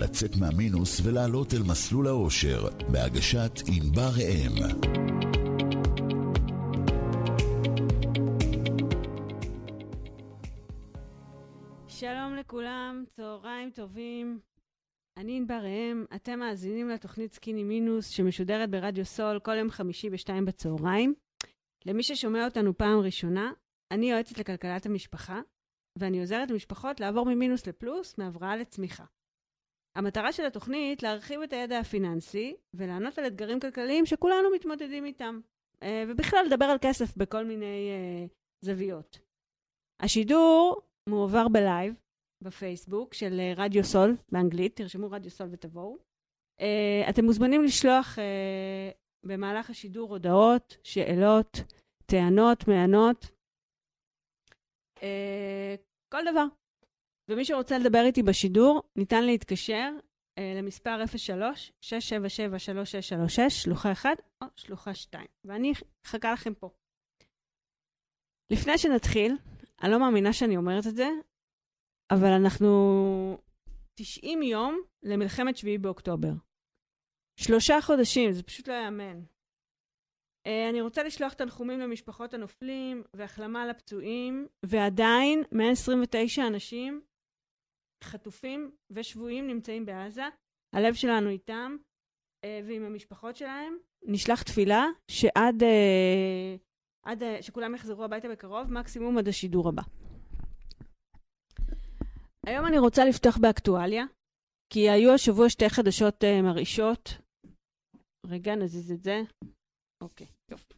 לצאת מהמינוס ולעלות אל מסלול האושר, בהגשת ענבר ראם. שלום לכולם, צהריים טובים. אני ענבר ראם, אתם מאזינים לתוכנית סקיני מינוס שמשודרת ברדיו סול כל יום חמישי בשתיים בצהריים. למי ששומע אותנו פעם ראשונה, אני יועצת לכלכלת המשפחה, ואני עוזרת למשפחות לעבור ממינוס לפלוס, מהבראה לצמיחה. המטרה של התוכנית להרחיב את הידע הפיננסי ולענות על אתגרים כלכליים שכולנו מתמודדים איתם, אה, ובכלל לדבר על כסף בכל מיני אה, זוויות. השידור מועבר בלייב בפייסבוק של אה, רדיו סול באנגלית, תרשמו רדיו סול ותבואו. אתם מוזמנים לשלוח במהלך השידור הודעות, שאלות, טענות, מענות, כל דבר. ומי שרוצה לדבר איתי בשידור, ניתן להתקשר אה, למספר 03-677-3636, שלוחה 1 או שלוחה 2, ואני אחכה לכם פה. לפני שנתחיל, אני לא מאמינה שאני אומרת את זה, אבל אנחנו 90 יום למלחמת 7 באוקטובר. שלושה חודשים, זה פשוט לא ייאמן. Uh, אני רוצה לשלוח תנחומים למשפחות הנופלים והחלמה לפצועים, ועדיין 129 אנשים חטופים ושבויים נמצאים בעזה. הלב שלנו איתם uh, ועם המשפחות שלהם. נשלח תפילה שעד uh, עד, uh, שכולם יחזרו הביתה בקרוב, מקסימום עד השידור הבא. היום אני רוצה לפתוח באקטואליה, כי היו השבוע שתי חדשות מרעישות. רגע, נזיז את זה. אוקיי, יופי.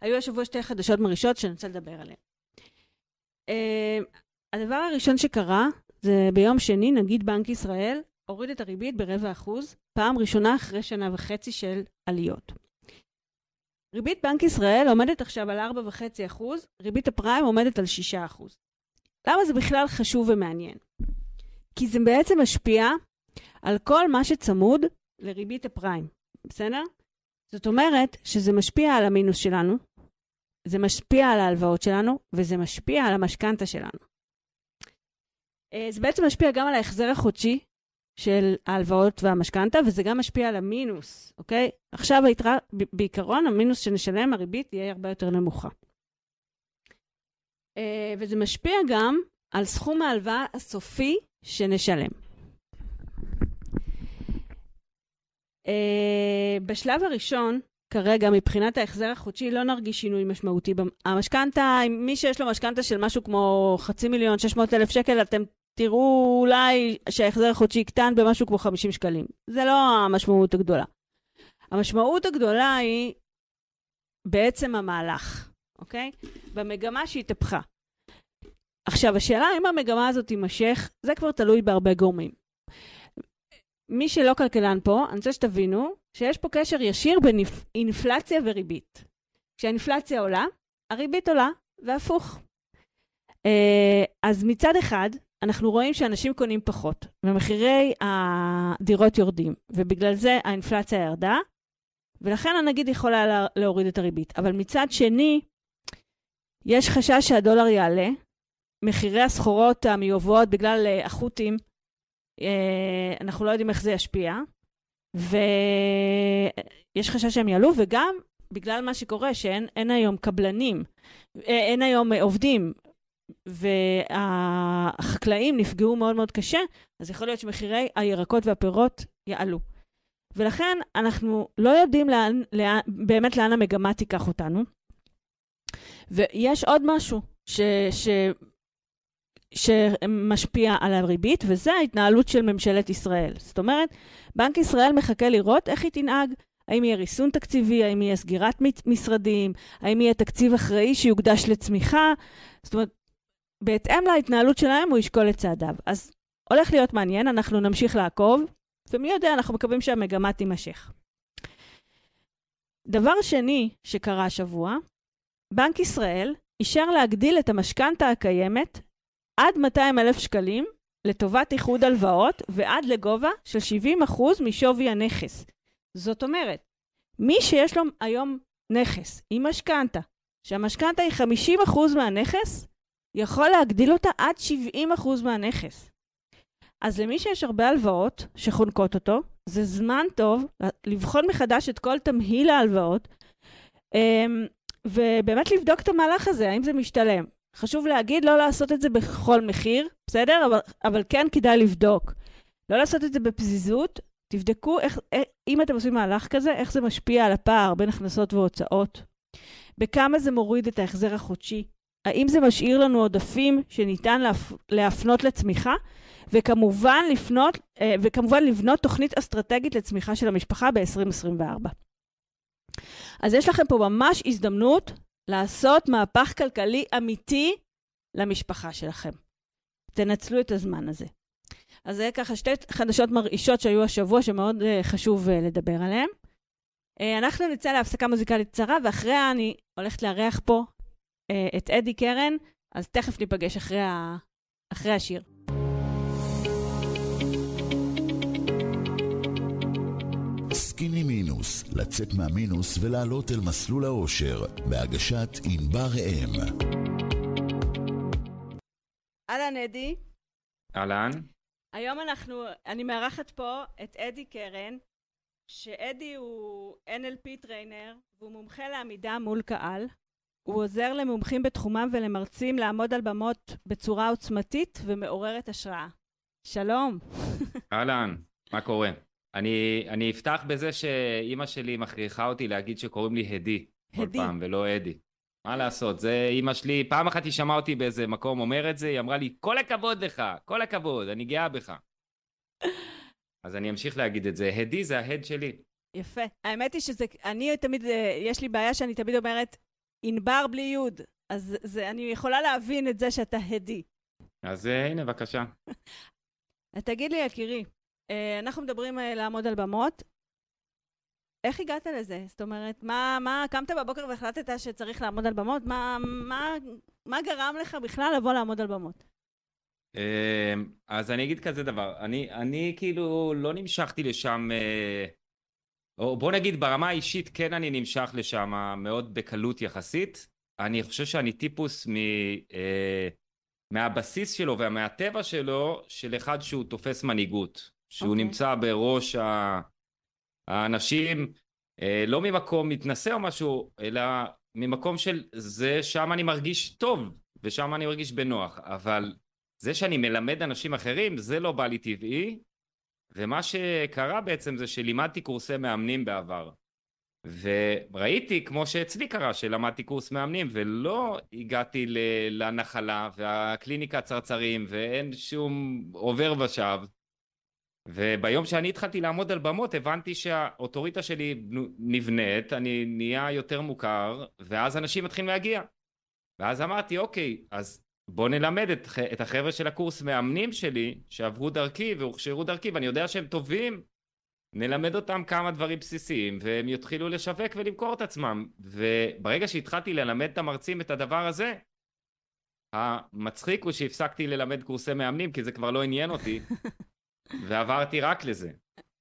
היו השבוע שתי חדשות מרעישות שאני רוצה לדבר עליהן. הדבר הראשון שקרה זה ביום שני, נגיד בנק ישראל הוריד את הריבית ברבע אחוז, פעם ראשונה אחרי שנה וחצי של עליות. ריבית בנק ישראל עומדת עכשיו על 4.5 אחוז, ריבית הפריים עומדת על 6 אחוז. למה זה בכלל חשוב ומעניין? כי זה בעצם משפיע על כל מה שצמוד לריבית הפריים, בסדר? זאת אומרת שזה משפיע על המינוס שלנו, זה משפיע על ההלוואות שלנו, וזה משפיע על המשכנתה שלנו. אה, זה בעצם משפיע גם על ההחזר החודשי של ההלוואות והמשכנתה, וזה גם משפיע על המינוס, אוקיי? עכשיו היתרה, בעיקרון, המינוס שנשלם, הריבית תהיה הרבה יותר נמוכה. אה, וזה משפיע גם על סכום ההלוואה הסופי שנשלם. אה, בשלב הראשון, כרגע, מבחינת ההחזר החודשי, לא נרגיש שינוי משמעותי. המשכנתה, מי שיש לו משכנתה של משהו כמו חצי מיליון, 600 אלף שקל, אתם תראו אולי שההחזר החודשי יקטן במשהו כמו 50 שקלים. זה לא המשמעות הגדולה. המשמעות הגדולה היא בעצם המהלך, אוקיי? במגמה שהתהפכה. עכשיו, השאלה אם המגמה הזאת תימשך, זה כבר תלוי בהרבה גורמים. מי שלא כלכלן פה, אני רוצה שתבינו שיש פה קשר ישיר בין אינפלציה וריבית. כשהאינפלציה עולה, הריבית עולה, והפוך. אה, אז מצד אחד, אנחנו רואים שאנשים קונים פחות, ומחירי הדירות יורדים, ובגלל זה האינפלציה ירדה, ולכן הנגיד יכול היה להוריד את הריבית. אבל מצד שני, יש חשש שהדולר יעלה, מחירי הסחורות המיובאות בגלל אה, החות'ים, אה, אנחנו לא יודעים איך זה ישפיע, ויש חשש שהם יעלו, וגם בגלל מה שקורה, שאין היום קבלנים, אה, אין היום עובדים, והחקלאים נפגעו מאוד מאוד קשה, אז יכול להיות שמחירי הירקות והפירות יעלו. ולכן אנחנו לא יודעים לאן, לאן, באמת לאן המגמה תיקח אותנו. ויש עוד משהו ש, ש, שמשפיע על הריבית, וזה ההתנהלות של ממשלת ישראל. זאת אומרת, בנק ישראל מחכה לראות איך היא תנהג. האם יהיה ריסון תקציבי, האם יהיה סגירת משרדים, האם יהיה תקציב אחראי שיוקדש לצמיחה. זאת אומרת, בהתאם להתנהלות שלהם הוא ישקול את צעדיו. אז הולך להיות מעניין, אנחנו נמשיך לעקוב, ומי יודע, אנחנו מקווים שהמגמה תימשך. דבר שני שקרה השבוע, בנק ישראל אישר להגדיל את המשכנתה הקיימת עד 200 אלף שקלים לטובת איחוד הלוואות ועד לגובה של 70% משווי הנכס. זאת אומרת, מי שיש לו היום נכס עם משכנתה, שהמשכנתה היא 50% מהנכס, יכול להגדיל אותה עד 70% מהנכס. אז למי שיש הרבה הלוואות שחונקות אותו, זה זמן טוב לבחון מחדש את כל תמהיל ההלוואות, אמ, ובאמת לבדוק את המהלך הזה, האם זה משתלם. חשוב להגיד, לא לעשות את זה בכל מחיר, בסדר? אבל, אבל כן כדאי לבדוק. לא לעשות את זה בפזיזות, תבדקו איך, איך, אם אתם עושים מהלך כזה, איך זה משפיע על הפער בין הכנסות והוצאות. בכמה זה מוריד את ההחזר החודשי. האם זה משאיר לנו עודפים שניתן להפ... להפנות לצמיחה? וכמובן, לפנות, אה, וכמובן לבנות תוכנית אסטרטגית לצמיחה של המשפחה ב-2024. אז יש לכם פה ממש הזדמנות לעשות מהפך כלכלי אמיתי למשפחה שלכם. תנצלו את הזמן הזה. אז זה ככה שתי חדשות מרעישות שהיו השבוע, שמאוד uh, חשוב uh, לדבר עליהן. אנחנו נצא להפסקה מוזיקלית קצרה, ואחריה אני הולכת לארח פה את אדי קרן, אז תכף ניפגש אחרי, ה... אחרי השיר. סקיני מינוס, לצאת מהמינוס ולעלות אל מסלול האושר, בהגשת ענבר אם. אהלן אדי. אהלן. היום אנחנו, אני מארחת פה את אדי קרן, שאדי הוא NLP trainer והוא מומחה לעמידה מול קהל. הוא עוזר למומחים בתחומם ולמרצים לעמוד על במות בצורה עוצמתית ומעוררת השראה. שלום. אהלן, מה קורה? אני, אני אפתח בזה שאימא שלי מכריחה אותי להגיד שקוראים לי הדי. הדי. כל פעם, ולא אדי. מה לעשות, זה אימא שלי, פעם אחת היא שמעה אותי באיזה מקום אומר את זה, היא אמרה לי, כל הכבוד לך, כל הכבוד, אני גאה בך. אז אני אמשיך להגיד את זה. הדי זה ההד שלי. יפה. האמת היא שזה, אני תמיד, אה, יש לי בעיה שאני תמיד אומרת, ענבר בלי יוד. אז זה, אני יכולה להבין את זה שאתה הדי. אז אה, הנה, בבקשה. תגיד לי, יקירי, אה, אנחנו מדברים לעמוד על במות, איך הגעת לזה? זאת אומרת, מה, מה, קמת בבוקר והחלטת שצריך לעמוד על במות? מה, מה, מה גרם לך בכלל לבוא לעמוד על במות? אז אני אגיד כזה דבר, אני, אני כאילו לא נמשכתי לשם, אה, או בוא נגיד ברמה האישית כן אני נמשך לשם מאוד בקלות יחסית. אני חושב שאני טיפוס מ, אה, מהבסיס שלו ומהטבע שלו של אחד שהוא תופס מנהיגות, שהוא okay. אוקיי. נמצא בראש ה... האנשים, אה, לא ממקום מתנשא או משהו, אלא ממקום של זה שם אני מרגיש טוב ושם אני מרגיש בנוח, אבל זה שאני מלמד אנשים אחרים זה לא בא לי טבעי ומה שקרה בעצם זה שלימדתי קורסי מאמנים בעבר וראיתי כמו שאצלי קרה שלמדתי קורס מאמנים ולא הגעתי לנחלה והקליניקה צרצרים ואין שום עובר ושב וביום שאני התחלתי לעמוד על במות הבנתי שהאוטוריטה שלי נבנית, אני נהיה יותר מוכר, ואז אנשים מתחילים להגיע. ואז אמרתי, אוקיי, אז בוא נלמד את, את החבר'ה של הקורס מאמנים שלי, שעברו דרכי והוכשרו דרכי, ואני יודע שהם טובים, נלמד אותם כמה דברים בסיסיים, והם יתחילו לשווק ולמכור את עצמם. וברגע שהתחלתי ללמד את המרצים את הדבר הזה, המצחיק הוא שהפסקתי ללמד קורסי מאמנים, כי זה כבר לא עניין אותי. ועברתי רק לזה.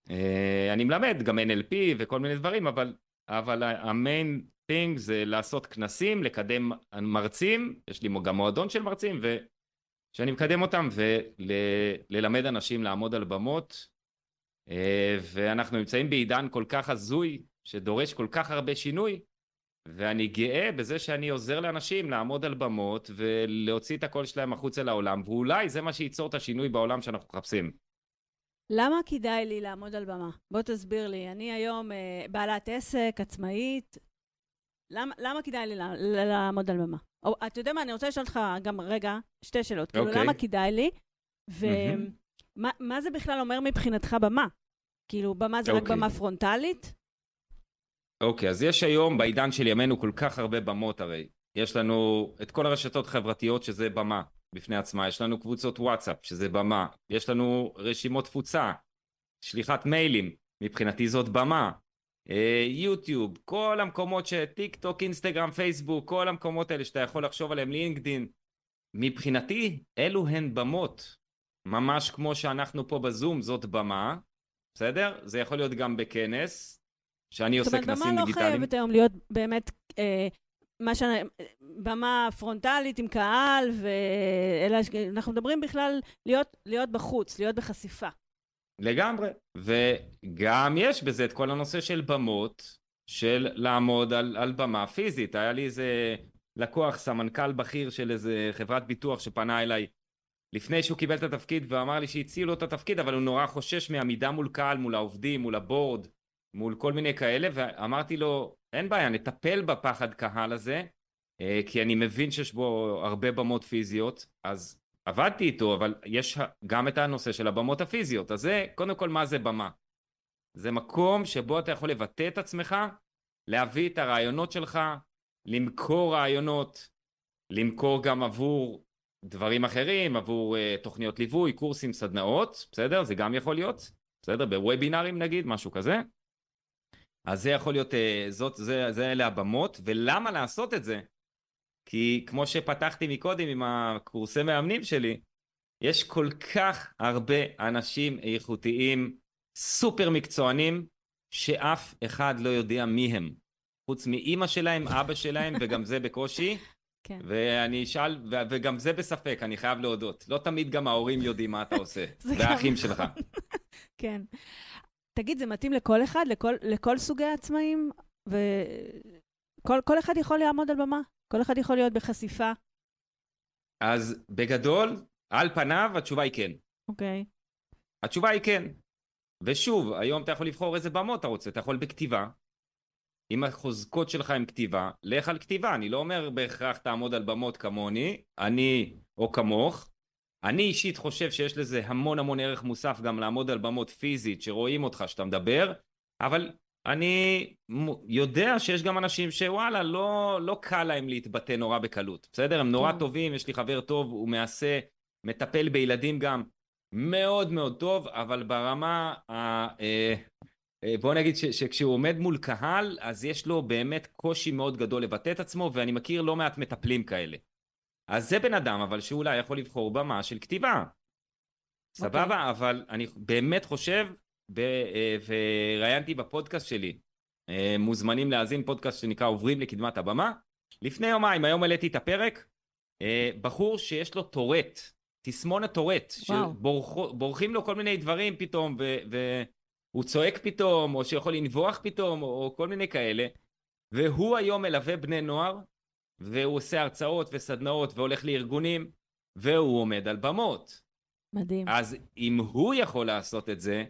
אה, אני מלמד גם NLP וכל מיני דברים, אבל, אבל המיין thing זה לעשות כנסים, לקדם מרצים, יש לי גם מועדון של מרצים, ושאני מקדם אותם וללמד אנשים לעמוד על במות, אה, ואנחנו נמצאים בעידן כל כך הזוי, שדורש כל כך הרבה שינוי, ואני גאה בזה שאני עוזר לאנשים לעמוד על במות ולהוציא את הקול שלהם החוצה לעולם, ואולי זה מה שייצור את השינוי בעולם שאנחנו מחפשים. למה כדאי לי לעמוד על במה? בוא תסביר לי. אני היום אה, בעלת עסק, עצמאית. למה, למה כדאי לי לעמוד על במה? או, אתה יודע מה, אני רוצה לשאול אותך גם רגע שתי שאלות. Okay. כאילו, אוקיי. למה כדאי לי? ומה mm-hmm. זה בכלל אומר מבחינתך במה? כאילו, במה זה okay. רק אוקיי. במה פרונטלית? אוקיי, okay, אז יש היום, בעידן של ימינו, כל כך הרבה במות הרי. יש לנו את כל הרשתות החברתיות שזה במה. בפני עצמה, יש לנו קבוצות וואטסאפ שזה במה, יש לנו רשימות תפוצה, שליחת מיילים, מבחינתי זאת במה, יוטיוב, כל המקומות ש... טיק טוק, אינסטגרם, פייסבוק, כל המקומות האלה שאתה יכול לחשוב עליהם, לינקדין, מבחינתי אלו הן במות, ממש כמו שאנחנו פה בזום זאת במה, בסדר? זה יכול להיות גם בכנס, שאני עושה כנסים דיגיטליים. זאת אומרת, במה לא חייבת היום להיות באמת אה, מה ש... במה פרונטלית עם קהל, ואלה, אנחנו מדברים בכלל להיות, להיות בחוץ, להיות בחשיפה. לגמרי, וגם יש בזה את כל הנושא של במות, של לעמוד על, על במה פיזית. היה לי איזה לקוח, סמנכ"ל בכיר של איזה חברת ביטוח שפנה אליי לפני שהוא קיבל את התפקיד ואמר לי שהציעו לו את התפקיד, אבל הוא נורא חושש מעמידה מול קהל, מול העובדים, מול הבורד, מול כל מיני כאלה, ואמרתי לו, אין בעיה, נטפל בפחד קהל הזה, אה, כי אני מבין שיש בו הרבה במות פיזיות, אז עבדתי איתו, אבל יש גם את הנושא של הבמות הפיזיות. אז זה, קודם כל, מה זה במה? זה מקום שבו אתה יכול לבטא את עצמך, להביא את הרעיונות שלך, למכור רעיונות, למכור גם עבור דברים אחרים, עבור uh, תוכניות ליווי, קורסים, סדנאות, בסדר? זה גם יכול להיות, בסדר? בוובינארים נגיד, משהו כזה. אז זה יכול להיות, uh, זאת, זה, זה אלה הבמות, ולמה לעשות את זה? כי כמו שפתחתי מקודם עם הקורסי מאמנים שלי, יש כל כך הרבה אנשים איכותיים, סופר מקצוענים, שאף אחד לא יודע מי הם. חוץ מאימא שלהם, אבא שלהם, וגם זה בקושי. כן. ואני אשאל, ו- וגם זה בספק, אני חייב להודות. לא תמיד גם ההורים יודעים מה אתה עושה, והאחים שלך. כן. תגיד, זה מתאים לכל אחד, לכל, לכל סוגי העצמאים? וכל אחד יכול לעמוד על במה? כל אחד יכול להיות בחשיפה? אז בגדול, על פניו, התשובה היא כן. אוקיי. Okay. התשובה היא כן. ושוב, היום אתה יכול לבחור איזה במות אתה רוצה. אתה יכול בכתיבה, אם החוזקות שלך הם כתיבה, לך על כתיבה. אני לא אומר בהכרח תעמוד על במות כמוני, אני או כמוך. אני אישית חושב שיש לזה המון המון ערך מוסף גם לעמוד על במות פיזית, שרואים אותך שאתה מדבר, אבל אני יודע שיש גם אנשים שוואלה, לא, לא קל להם להתבטא נורא בקלות, בסדר? הם נורא כן. טובים, יש לי חבר טוב, הוא מעשה, מטפל בילדים גם מאוד מאוד טוב, אבל ברמה ה... אה, אה, בוא נגיד ש, שכשהוא עומד מול קהל, אז יש לו באמת קושי מאוד גדול לבטא את עצמו, ואני מכיר לא מעט מטפלים כאלה. אז זה בן אדם, אבל שאולי יכול לבחור במה של כתיבה. סבבה? Okay. אוקיי. אבל אני באמת חושב, וראיינתי בפודקאסט שלי, אה, מוזמנים להאזין פודקאסט שנקרא עוברים לקדמת הבמה. לפני יומיים, היום העליתי את הפרק, בחור שיש לו טורט, תסמונת טורט, שבורחים לו כל מיני דברים פתאום, ו... ו הוא צועק פתאום, או שיכול לנבוח פתאום, או כל מיני כאלה, והוא היום מלווה בני נוער, והוא עושה הרצאות וסדנאות והולך לארגונים, והוא עומד על במות. מדהים. אז אם הוא יכול לעשות את זה,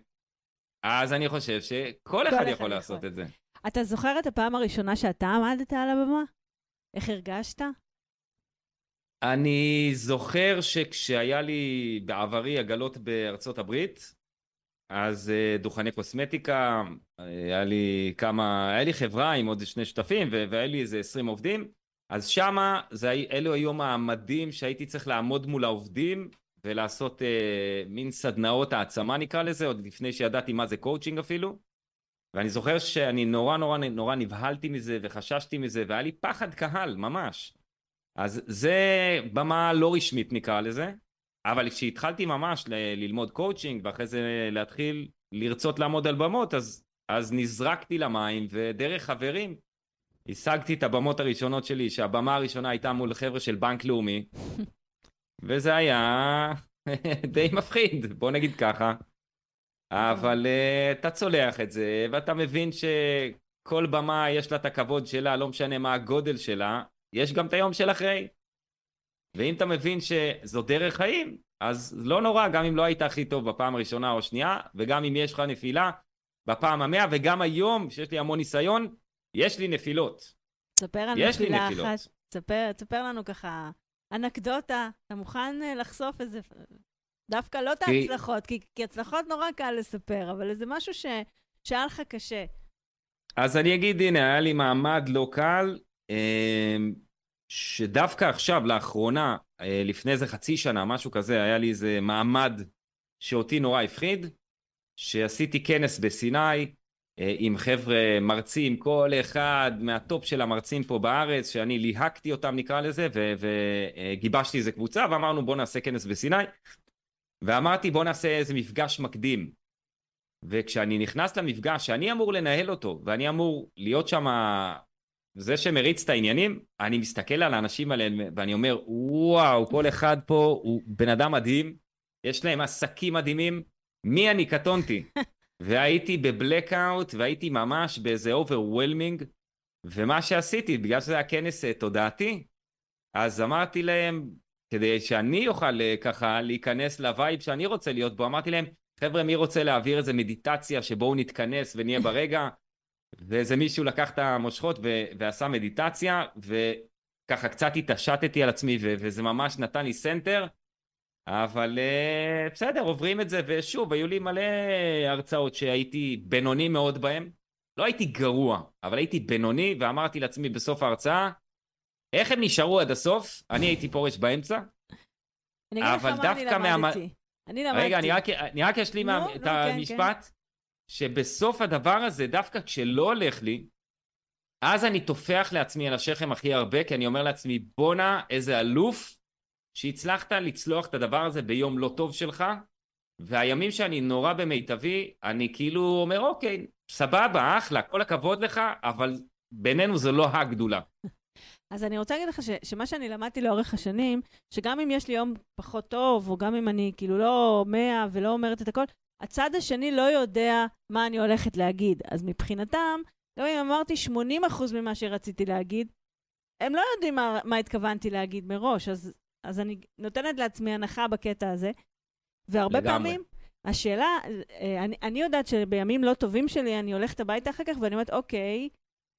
אז אני חושב שכל אחד יכול לעשות יכול. את זה. אתה זוכר את הפעם הראשונה שאתה עמדת על הבמה? איך הרגשת? אני זוכר שכשהיה לי בעברי עגלות בארצות הברית, אז אה, דוכני קוסמטיקה, היה לי כמה, היה לי חברה עם עוד שני שותפים והיה לי איזה 20 עובדים, אז שמה, זה, אלו היו מעמדים שהייתי צריך לעמוד מול העובדים ולעשות אה, מין סדנאות העצמה נקרא לזה, עוד לפני שידעתי מה זה קואוצ'ינג אפילו. ואני זוכר שאני נורא נורא נורא נבהלתי מזה וחששתי מזה והיה לי פחד קהל ממש. אז זה במה לא רשמית נקרא לזה, אבל כשהתחלתי ממש ל- ללמוד קואוצ'ינג ואחרי זה להתחיל לרצות לעמוד על במות, אז, אז נזרקתי למים ודרך חברים השגתי את הבמות הראשונות שלי, שהבמה הראשונה הייתה מול חבר'ה של בנק לאומי, וזה היה די מפחיד, בוא נגיד ככה. אבל uh, אתה צולח את זה, ואתה מבין שכל במה יש לה את הכבוד שלה, לא משנה מה הגודל שלה, יש גם את היום של אחרי. ואם אתה מבין שזו דרך חיים, אז לא נורא, גם אם לא היית הכי טוב בפעם הראשונה או השנייה, וגם אם יש לך נפילה בפעם המאה, וגם היום, שיש לי המון ניסיון, יש לי נפילות. תספר לנו נפילה אחת. תספר, תספר לנו ככה אנקדוטה. אתה מוכן אה, לחשוף איזה... דווקא לא את ההצלחות, כי, כי הצלחות נורא קל לספר, אבל איזה משהו ש... שהיה לך קשה. אז אני אגיד, הנה, היה לי מעמד לא קל. אה, שדווקא עכשיו, לאחרונה, אה, לפני איזה חצי שנה, משהו כזה, היה לי איזה מעמד שאותי נורא הפחיד, שעשיתי כנס בסיני עם חבר'ה מרצים, כל אחד מהטופ של המרצים פה בארץ, שאני ליהקתי אותם נקרא לזה, וגיבשתי איזה קבוצה, ואמרנו בוא נעשה כנס בסיני, ואמרתי בוא נעשה איזה מפגש מקדים. וכשאני נכנס למפגש שאני אמור לנהל אותו, ואני אמור להיות שם זה שמריץ את העניינים, אני מסתכל על האנשים האלה ואני אומר, וואו, כל אחד פה הוא בן אדם מדהים, יש להם עסקים מדהימים, מי אני קטונתי? והייתי ב blackout והייתי ממש באיזה overwhelming, ומה שעשיתי, בגלל שזה היה כנס אה, תודעתי, אז אמרתי להם, כדי שאני אוכל אה, ככה להיכנס ל vibe שאני רוצה להיות בו, אמרתי להם, חבר'ה, מי רוצה להעביר איזה מדיטציה שבואו נתכנס ונהיה ברגע? ואיזה מישהו לקח את המושכות ו- ועשה מדיטציה, וככה קצת התעשתתי על עצמי, ו- וזה ממש נתן לי center, אבל uh, בסדר, עוברים את זה, ושוב, היו לי מלא הרצאות שהייתי בינוני מאוד בהן. לא הייתי גרוע, אבל הייתי בינוני, ואמרתי לעצמי בסוף ההרצאה, איך הם נשארו עד הסוף? אני הייתי פורש באמצע. אני אגיד לך מה אני למדתי. אני למדתי. רגע, אני רק, אני רק אשלים no, את no, המשפט, כן, כן. שבסוף הדבר הזה, דווקא כשלא הולך לי, אז אני טופח לעצמי על השכם הכי הרבה, כי אני אומר לעצמי, בואנה, איזה אלוף, שהצלחת לצלוח את הדבר הזה ביום לא טוב שלך, והימים שאני נורא במיטבי, אני כאילו אומר, אוקיי, סבבה, אחלה, כל הכבוד לך, אבל בינינו זה לא הגדולה. אז אני רוצה להגיד לך ש, שמה שאני למדתי לאורך השנים, שגם אם יש לי יום פחות טוב, או גם אם אני כאילו לא מאה ולא אומרת את הכל, הצד השני לא יודע מה אני הולכת להגיד. אז מבחינתם, גם אם אמרתי 80% ממה שרציתי להגיד, הם לא יודעים מה, מה התכוונתי להגיד מראש, אז, אז אני נותנת לעצמי הנחה בקטע הזה. והרבה לגמרי. פעמים, השאלה, אה, אני, אני יודעת שבימים לא טובים שלי, אני הולכת הביתה אחר כך ואני אומרת, אוקיי,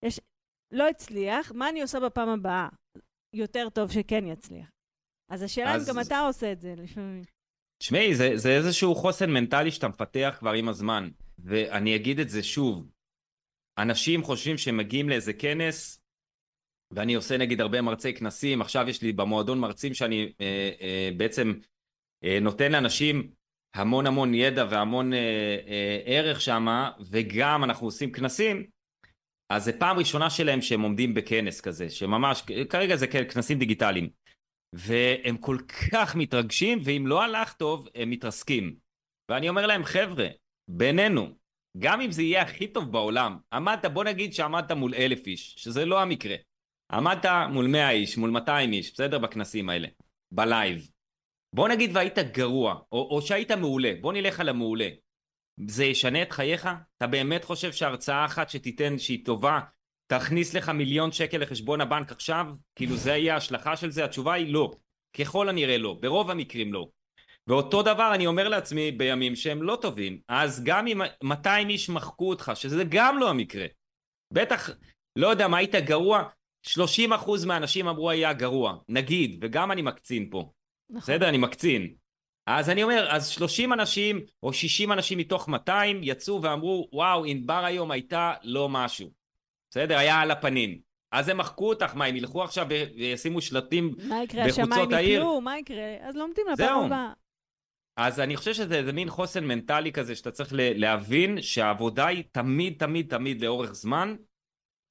יש, לא הצליח, מה אני עושה בפעם הבאה? יותר טוב שכן יצליח. אז השאלה אז... אם גם אתה עושה את זה לפעמים. תשמעי, זה, זה איזשהו חוסן מנטלי שאתה מפתח כבר עם הזמן. ואני אגיד את זה שוב, אנשים חושבים שהם מגיעים לאיזה כנס, ואני עושה נגיד הרבה מרצי כנסים, עכשיו יש לי במועדון מרצים שאני אה, אה, בעצם אה, נותן לאנשים המון המון ידע והמון אה, אה, ערך שם, וגם אנחנו עושים כנסים, אז זה פעם ראשונה שלהם שהם עומדים בכנס כזה, שממש, כרגע זה כנסים דיגיטליים. והם כל כך מתרגשים, ואם לא הלך טוב, הם מתרסקים. ואני אומר להם, חבר'ה, בינינו, גם אם זה יהיה הכי טוב בעולם, עמדת, בוא נגיד שעמדת מול אלף איש, שזה לא המקרה. עמדת מול מאה איש, מול מאתיים איש, בסדר? בכנסים האלה, בלייב. בוא נגיד והיית גרוע, או, או שהיית מעולה, בוא נלך על המעולה. זה ישנה את חייך? אתה באמת חושב שהרצאה אחת שתיתן שהיא טובה תכניס לך מיליון שקל לחשבון הבנק עכשיו? כאילו זה יהיה ההשלכה של זה? התשובה היא לא. ככל הנראה לא. ברוב המקרים לא. ואותו דבר אני אומר לעצמי בימים שהם לא טובים. אז גם אם 200 איש מחקו אותך, שזה גם לא המקרה. בטח, לא יודע מה, היית גרוע, 30% מהאנשים אמרו היה גרוע. נגיד, וגם אני מקצין פה. נכון. בסדר? אני מקצין. אז אני אומר, אז 30 אנשים או 60 אנשים מתוך 200 יצאו ואמרו, וואו, ענבר היום הייתה לא משהו. בסדר? היה על הפנים. אז הם מחקו אותך, מה, הם ילכו עכשיו וישימו שלטים בחוצות העיר? מה יקרה, השמיים יקרו, מה יקרה? אז לומדים לפעם הבאה. אז אני חושב שזה מין חוסן מנטלי כזה שאתה צריך להבין שהעבודה היא תמיד תמיד תמיד לאורך זמן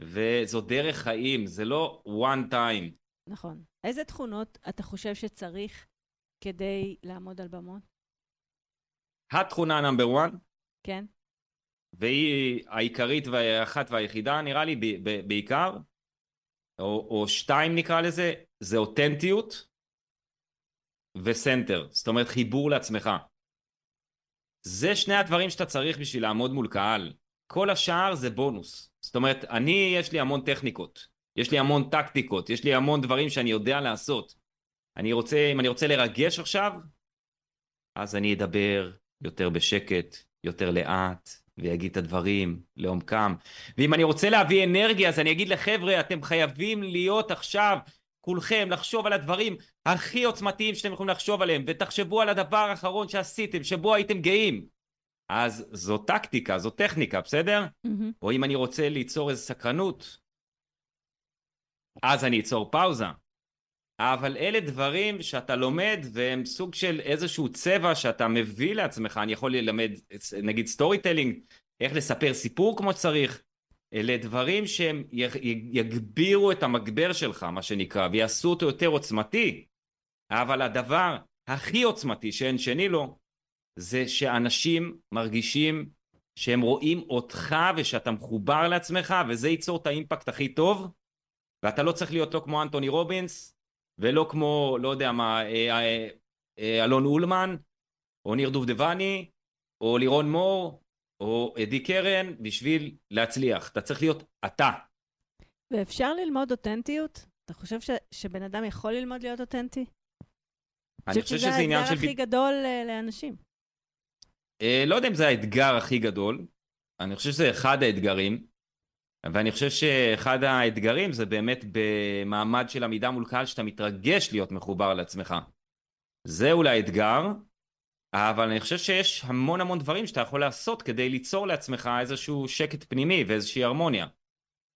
וזו דרך חיים, זה לא one time. נכון. איזה תכונות אתה חושב שצריך כדי לעמוד על במות? התכונה נאמבר 1? כן. והיא העיקרית והאחת והיחידה נראה לי בעיקר, או, או שתיים נקרא לזה, זה אותנטיות וסנטר, זאת אומרת חיבור לעצמך. זה שני הדברים שאתה צריך בשביל לעמוד מול קהל. כל השאר זה בונוס. זאת אומרת, אני, יש לי המון טכניקות, יש לי המון טקטיקות, יש לי המון דברים שאני יודע לעשות. אני רוצה, אם אני רוצה לרגש עכשיו, אז אני אדבר יותר בשקט, יותר לאט, ויגיד את הדברים לעומקם. ואם אני רוצה להביא אנרגיה, אז אני אגיד לחבר'ה, אתם חייבים להיות עכשיו, כולכם, לחשוב על הדברים הכי עוצמתיים שאתם יכולים לחשוב עליהם, ותחשבו על הדבר האחרון שעשיתם, שבו הייתם גאים. אז זו טקטיקה, זו טכניקה, בסדר? Mm-hmm. או אם אני רוצה ליצור איזו סקרנות, אז אני אצור פאוזה. אבל אלה דברים שאתה לומד והם סוג של איזשהו צבע שאתה מביא לעצמך, אני יכול ללמד נגיד storytelling, איך לספר סיפור כמו שצריך, אלה דברים שהם יגבירו את המגבר שלך מה שנקרא ויעשו אותו יותר עוצמתי, אבל הדבר הכי עוצמתי שאין שני לו זה שאנשים מרגישים שהם רואים אותך ושאתה מחובר לעצמך וזה ייצור את ה impact הכי טוב ואתה לא צריך להיות לא כמו אנטוני רובינס, ולא כמו, לא יודע מה, אה, אה, אה, אלון אולמן, או ניר דובדבני, או לירון מור, או עדי קרן, בשביל להצליח. אתה צריך להיות אתה. ואפשר ללמוד אותנטיות? אתה חושב ש, שבן אדם יכול ללמוד להיות אותנטי? אני חושב שזה עניין של... זה האתגר הכי גדול uh, לאנשים. Uh, לא יודע אם זה האתגר הכי גדול, אני חושב שזה אחד האתגרים, ואני חושב שאחד האתגרים זה באמת במעמד של עמידה מול קהל שאתה מתרגש להיות מחובר לעצמך. זה אולי אתגר, אבל אני חושב שיש המון המון דברים שאתה יכול לעשות כדי ליצור לעצמך איזשהו שקט פנימי ואיזושהי הרמוניה.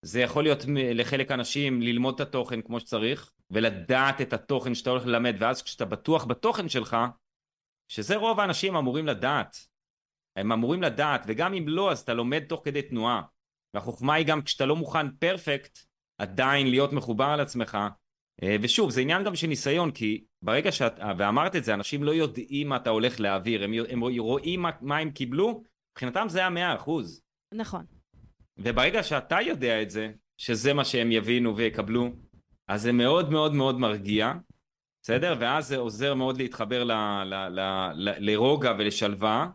זה יכול להיות לחלק אנשים ללמוד את התוכן כמו שצריך, ולדעת את התוכן שאתה הולך ללמד, ואז כשאתה בטוח בתוכן שלך, שזה רוב האנשים אמורים לדעת. הם אמורים לדעת, וגם אם לא, אז אתה לומד תוך כדי תנועה. והחוכמה היא גם כשאתה לא מוכן פרפקט, עדיין להיות מחובר על עצמך. אה, ושוב, זה עניין גם של ניסיון, כי ברגע שאת, ואמרת את זה, אנשים לא יודעים מה אתה הולך להעביר, הם, הם רואים מה, מה הם קיבלו, מבחינתם זה היה מאה אחוז. נכון. וברגע שאתה יודע את זה, שזה מה שהם יבינו ויקבלו, אז זה מאוד מאוד מאוד מרגיע, בסדר? ואז זה עוזר מאוד להתחבר ל, ל, ל, ל, לרוגע ולשלווה,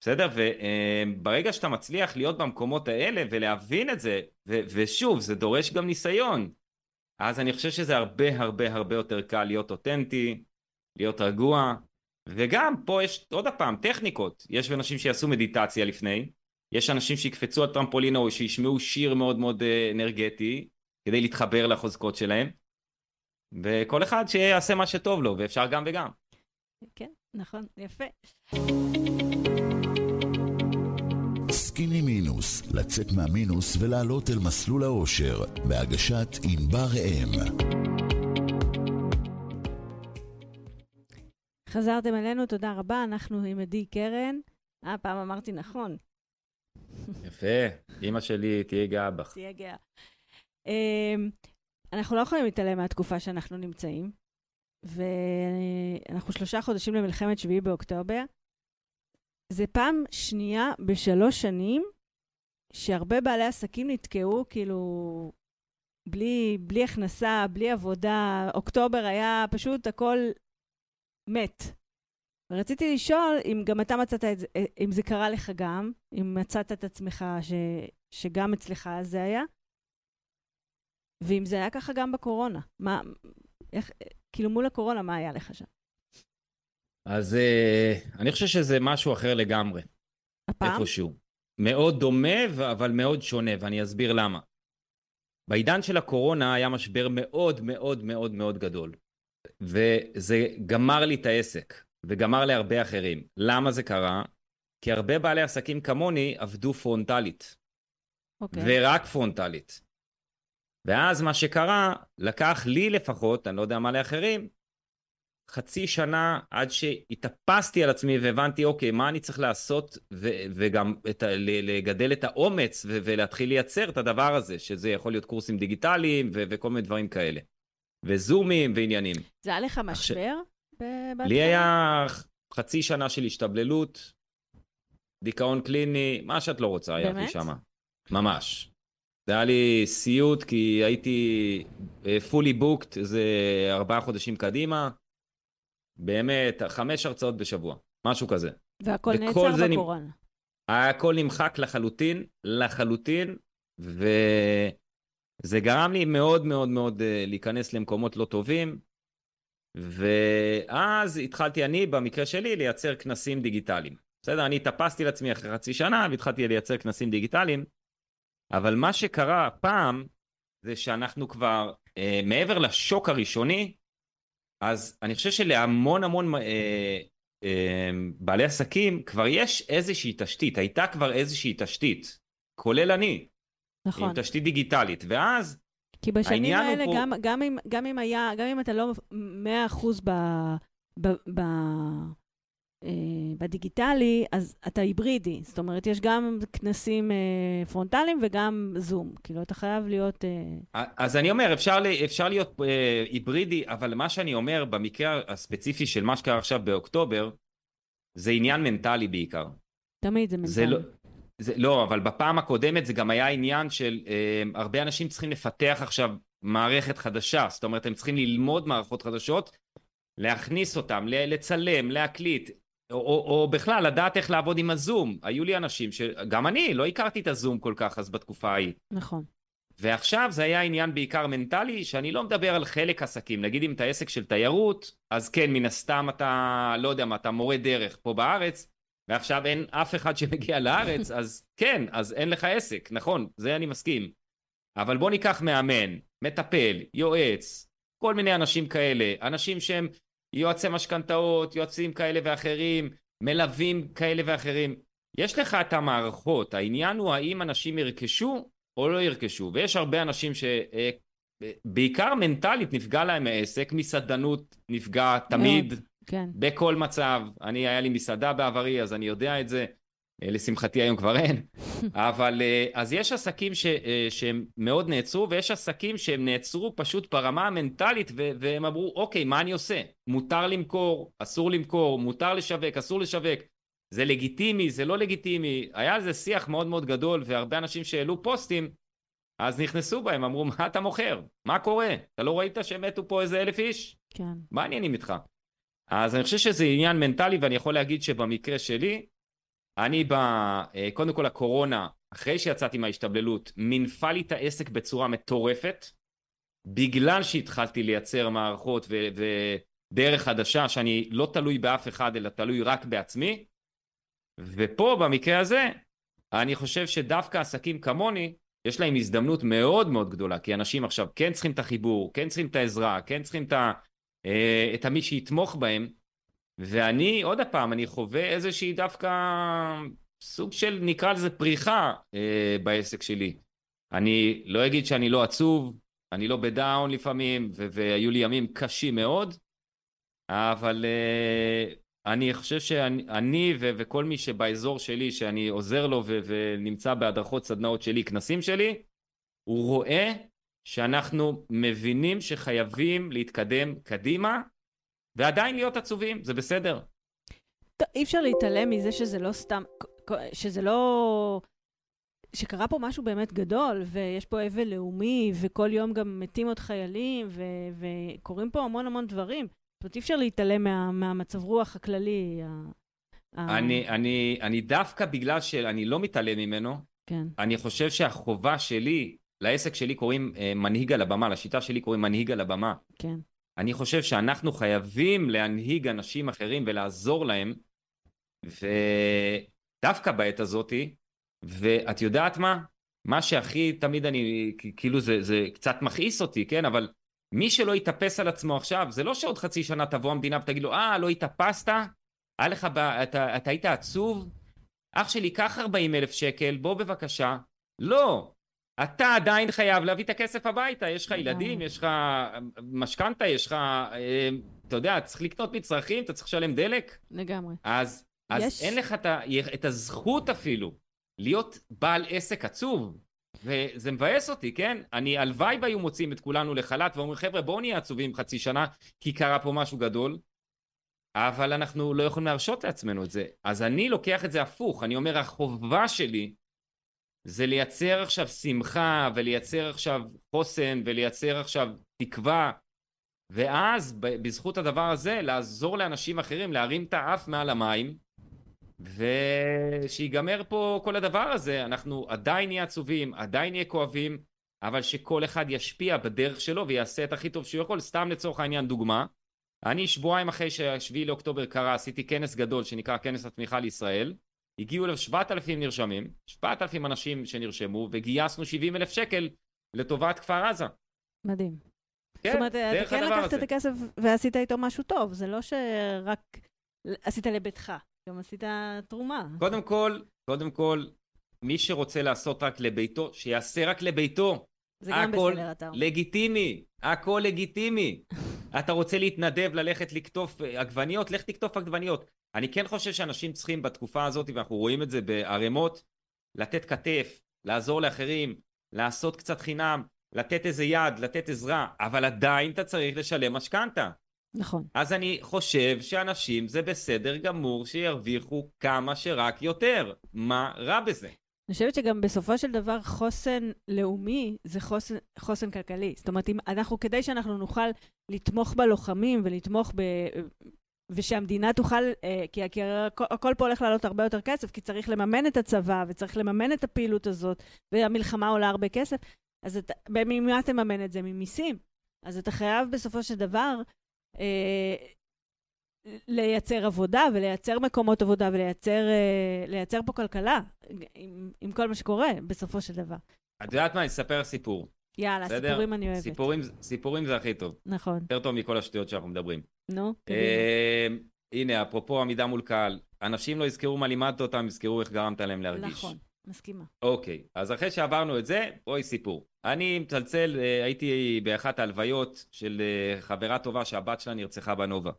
בסדר? וברגע שאתה מצליח להיות במקומות האלה ולהבין את זה, ו, ושוב, זה דורש גם ניסיון, אז אני חושב שזה הרבה הרבה הרבה יותר קל להיות אותנטי, להיות רגוע, וגם פה יש עוד פעם טכניקות, יש אנשים שיעשו מדיטציה לפני, יש אנשים שיקפצו על טרמפולינה או שישמעו שיר מאוד מאוד אה, אנרגטי כדי להתחבר לחוזקות שלהם וכל אחד שיעשה מה שטוב לו ואפשר גם וגם. כן, נכון, יפה. סקיני מינוס, לצאת מהמינוס ולעלות אל מסלול האושר, בהגשת ענבר אם. חזרתם אלינו, תודה רבה, אנחנו עם עדי קרן. אה, פעם אמרתי נכון. יפה, אימא שלי תהיה גאה בך. תהיה גאה. אנחנו לא יכולים להתעלם מהתקופה שאנחנו נמצאים, ואנחנו שלושה חודשים למלחמת שביעי באוקטובר. זה פעם שנייה בשלוש שנים שהרבה בעלי עסקים נתקעו, כאילו, בלי, בלי הכנסה, בלי עבודה. אוקטובר היה פשוט הכל מת. רציתי לשאול אם גם אתה מצאת את זה, אם זה קרה לך גם, אם מצאת את עצמך ש, שגם אצלך זה היה, ואם זה היה ככה גם בקורונה. מה, איך, כאילו מול הקורונה, מה היה לך שם? אז uh, אני חושב שזה משהו אחר לגמרי. הפעם? איפשהו. מאוד דומה, אבל מאוד שונה, ואני אסביר למה. בעידן של הקורונה היה משבר מאוד מאוד מאוד מאוד גדול. וזה גמר לי את העסק. וגמר להרבה אחרים. למה זה קרה? כי הרבה בעלי עסקים כמוני עבדו פרונטלית. אוקיי. Okay. ורק פרונטלית. ואז מה שקרה, לקח לי לפחות, אני לא יודע מה לאחרים, חצי שנה עד שהתאפסתי על עצמי והבנתי, אוקיי, מה אני צריך לעשות, ו- וגם את ה- לגדל את האומץ ו- ולהתחיל לייצר את הדבר הזה, שזה יכול להיות קורסים דיגיטליים ו- וכל מיני דברים כאלה. וזומים ועניינים. זה היה לך משבר? לי היה חצי שנה של השתבללות, דיכאון קליני, מה שאת לא רוצה היה לי שם. ממש. זה היה לי סיוט כי הייתי אה, fully booked איזה ארבעה חודשים קדימה. באמת, חמש הרצאות בשבוע, משהו כזה. והכל נעצר בקורונה. הכל נמחק לחלוטין, לחלוטין, וזה גרם לי מאוד מאוד מאוד אה, להיכנס למקומות לא טובים. ואז התחלתי אני, במקרה שלי, לייצר כנסים דיגיטליים. בסדר? אני התאפסתי לעצמי אחרי חצי שנה והתחלתי לייצר כנסים דיגיטליים, אבל מה שקרה הפעם זה שאנחנו כבר, אה, מעבר לשוק הראשוני, אז אני חושב שלהמון המון אה, אה, בעלי עסקים כבר יש איזושהי תשתית, הייתה כבר איזושהי תשתית, כולל אני, נכון. עם תשתית דיגיטלית, ואז כי בשנים האלה, פה... גם, גם, אם, גם, אם היה, גם אם אתה לא 100% ב, ב, ב, בדיגיטלי, אז אתה היברידי. זאת אומרת, יש גם כנסים אה, פרונטליים וגם זום. כאילו, אתה חייב להיות... אה... אז אני אומר, אפשר, אפשר להיות אה, היברידי, אבל מה שאני אומר, במקרה הספציפי של מה שקרה עכשיו באוקטובר, זה עניין מנטלי בעיקר. תמיד זה מנטלי. זה לא, זה, לא, אבל בפעם הקודמת זה גם היה עניין של אה, הרבה אנשים צריכים לפתח עכשיו מערכת חדשה, זאת אומרת, הם צריכים ללמוד מערכות חדשות, להכניס אותם, לצלם, להקליט, או, או, או בכלל לדעת איך לעבוד עם הזום. היו לי אנשים שגם אני לא הכרתי את הזום כל כך אז בתקופה ההיא. נכון. ועכשיו זה היה עניין בעיקר מנטלי, שאני לא מדבר על חלק עסקים. נגיד אם אתה עסק של תיירות, אז כן, מן הסתם אתה, לא יודע מה, אתה מורה דרך פה בארץ, ועכשיו אין אף אחד שמגיע לארץ, אז כן, אז אין לך עסק, נכון, זה אני מסכים. אבל בוא ניקח מאמן, מטפל, יועץ, כל מיני אנשים כאלה, אנשים שהם יועצי משכנתאות, יועצים כאלה ואחרים, מלווים כאלה ואחרים. יש לך את המערכות, העניין הוא האם אנשים ירכשו או לא ירכשו, ויש הרבה אנשים שבעיקר אה, מנטלית נפגע להם העסק, מסעדנות נפגע תמיד, כן. בכל מצב. אני, היה לי מסעדה בעברי, אז אני יודע את זה. אה, לשמחתי היום כבר אין, אבל אה, אז יש עסקים ש, אה, שהם מאוד נעצרו ויש עסקים שהם נעצרו פשוט ברמה המנטלית ו, והם אמרו אוקיי מה אני עושה? מותר למכור, אסור למכור, מותר לשווק, אסור לשווק, זה לגיטימי, זה לא לגיטימי, היה על זה שיח מאוד מאוד גדול והרבה אנשים שהעלו פוסטים אז נכנסו בהם, אמרו מה אתה מוכר? מה קורה? אתה לא ראית שמתו פה איזה אלף איש? כן. מה העניינים איתך? אז אני חושב שזה עניין מנטלי ואני יכול להגיד שבמקרה שלי אני ב... אה, קודם כל הקורונה, אחרי שיצאתי מההשתבללות, מינפה לי את העסק בצורה מטורפת, בגלל שהתחלתי לייצר מערכות ו... ודרך חדשה, שאני לא תלוי באף אחד, אלא תלוי רק בעצמי. ופה, במקרה הזה, אני חושב שדווקא עסקים כמוני, יש להם הזדמנות מאוד מאוד גדולה, כי אנשים עכשיו כן צריכים את החיבור, כן צריכים את העזרה, כן צריכים את, ה... אה, את המי שיתמוך בהם, ואני, עוד פעם, אני חווה איזושהי דווקא סוג של, נקרא לזה פריחה אה, בעסק שלי. אני לא אגיד שאני לא עצוב, אני לא בדאון לפעמים, והיו לי ימים קשים מאוד, אבל אה, אני חושב שאני ו- וכל מי שבאזור שלי, שאני עוזר לו ו- ונמצא בהדרכות סדנאות שלי, כנסים שלי, הוא רואה שאנחנו מבינים שחייבים להתקדם קדימה, ועדיין להיות עצובים, זה בסדר. אי אפשר להתעלם מזה שזה לא סתם, שזה לא... שקרה פה משהו באמת גדול, ויש פה אבל לאומי, וכל יום גם מתים עוד חיילים, ו- וקורים פה המון המון דברים. זאת אומרת, אי אפשר להתעלם מה- מהמצב רוח הכללי. אני, אני, אני דווקא בגלל שאני לא מתעלם ממנו, כן. אני חושב שהחובה שלי, לעסק שלי קוראים אה, מנהיג על הבמה, לשיטה שלי קוראים מנהיג על הבמה. כן. אני חושב שאנחנו חייבים להנהיג אנשים אחרים ולעזור להם, ודווקא בעת הזאתי, ואת יודעת מה? מה שהכי תמיד אני, כאילו זה, זה קצת מכעיס אותי, כן? אבל מי שלא יתאפס על עצמו עכשיו, זה לא שעוד חצי שנה תבוא המדינה ותגיד לו, אה, לא התאפסת? היה לך, אתה, אתה היית עצוב? אח שלי, קח 40 אלף שקל, בוא בבקשה. לא, אתה עדיין חייב להביא את הכסף הביתה, יש לך ילדים, יש לך משכנתה, יש לך, אה, אתה יודע, צריך לקנות מצרכים, אתה צריך לשלם דלק. לגמרי. אז, אז יש... אין לך את, ה, את הזכות אפילו להיות בעל עסק עצוב. וזה מבאס אותי, כן? אני, הלוואי והיו מוצאים את כולנו לחל"ת ואומרים, חבר'ה, בואו נהיה עצובים חצי שנה, כי קרה פה משהו גדול, אבל אנחנו לא יכולים להרשות לעצמנו את זה. אז אני לוקח את זה הפוך, אני אומר, החובה שלי זה לייצר עכשיו שמחה ולייצר עכשיו חוסן ולייצר עכשיו תקווה. ואז בזכות הדבר הזה לעזור לאנשים אחרים להרים את האף מעל המים ושיגמר פה כל הדבר הזה. אנחנו עדיין נהיה עצובים עדיין נהיה כואבים אבל שכל אחד ישפיע בדרך שלו ויעשה את הכי טוב שהוא יכול. סתם לצורך העניין דוגמה. אני שבועיים אחרי שהשביעי לאוקטובר קרה עשיתי כנס גדול שנקרא כנס התמיכה לישראל הגיעו אליו 7,000 נרשמים, 7,000 אנשים שנרשמו, וגייסנו 70 אלף שקל לטובת כפר עזה. מדהים. כן, זאת אומרת, אתה כן לקחת את הכסף ועשית איתו משהו טוב, זה לא שרק עשית לביתך, גם עשית תרומה. קודם כל, קודם כל, מי שרוצה לעשות רק לביתו, שיעשה רק לביתו. זה גם בסדר, אתה אומר. לגיטימי, הכל לגיטימי. אתה רוצה להתנדב ללכת לקטוף עגבניות, לך תקטוף עגבניות. אני כן חושב שאנשים צריכים בתקופה הזאת, ואנחנו רואים את זה בערימות, לתת כתף, לעזור לאחרים, לעשות קצת חינם, לתת איזה יד, לתת עזרה, אבל עדיין אתה צריך לשלם משכנתה. נכון. אז אני חושב שאנשים זה בסדר גמור שירוויחו כמה שרק יותר. מה רע בזה? אני חושבת שגם בסופו של דבר חוסן לאומי זה חוסן, חוסן כלכלי. זאת אומרת, אם אנחנו, כדי שאנחנו נוכל לתמוך בלוחמים ולתמוך ב... ושהמדינה תוכל, אה, כי, כי הכל, הכל פה הולך לעלות הרבה יותר כסף, כי צריך לממן את הצבא וצריך לממן את הפעילות הזאת, והמלחמה עולה הרבה כסף, אז ממה תממן את זה? ממיסים. אז אתה חייב בסופו של דבר אה, לייצר עבודה ולייצר מקומות עבודה ולייצר uh, פה כלכלה עם, עם כל מה שקורה בסופו של דבר. את יודעת מה? אני אספר סיפור. יאללה, בסדר? סיפורים אני אוהבת. סיפורים, סיפורים זה הכי טוב. נכון. יותר טוב מכל השטויות שאנחנו מדברים. נו, קדימה. Uh, הנה, אפרופו עמידה מול קהל, אנשים לא יזכרו מה לימדת אותם, יזכרו איך גרמת להם להרגיש. נכון, מסכימה. אוקיי, אז אחרי שעברנו את זה, בואי סיפור. אני מצלצל, אה, הייתי באחת ההלוויות של חברה טובה שהבת שלה נרצחה בנובה.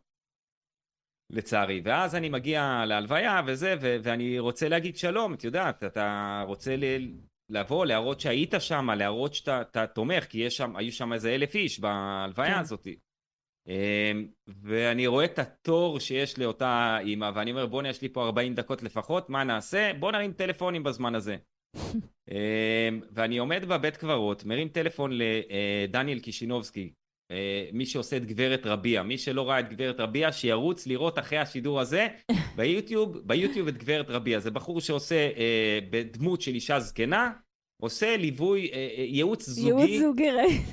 לצערי. ואז אני מגיע להלוויה וזה, ו- ואני רוצה להגיד שלום, את יודעת, אתה רוצה ל- לבוא, להראות שהיית שם, להראות שאתה תומך, כי שם, היו שם איזה אלף איש בהלוויה כן. הזאת. אמ, ואני רואה את התור שיש לאותה אימא, ואני אומר, בוא'נה, יש לי פה 40 דקות לפחות, מה נעשה? בוא נרים טלפונים בזמן הזה. אמ, ואני עומד בבית קברות, מרים טלפון לדניאל קישינובסקי, אה, מי שעושה את גברת רביע, מי שלא ראה את גברת רביע, שירוץ לראות אחרי השידור הזה ביוטיוב, ביוטיוב את גברת רביע. זה בחור שעושה אה, בדמות של אישה זקנה, עושה ליווי, אה, אה, ייעוץ זוגי. ייעוץ זוגי, ראיתי.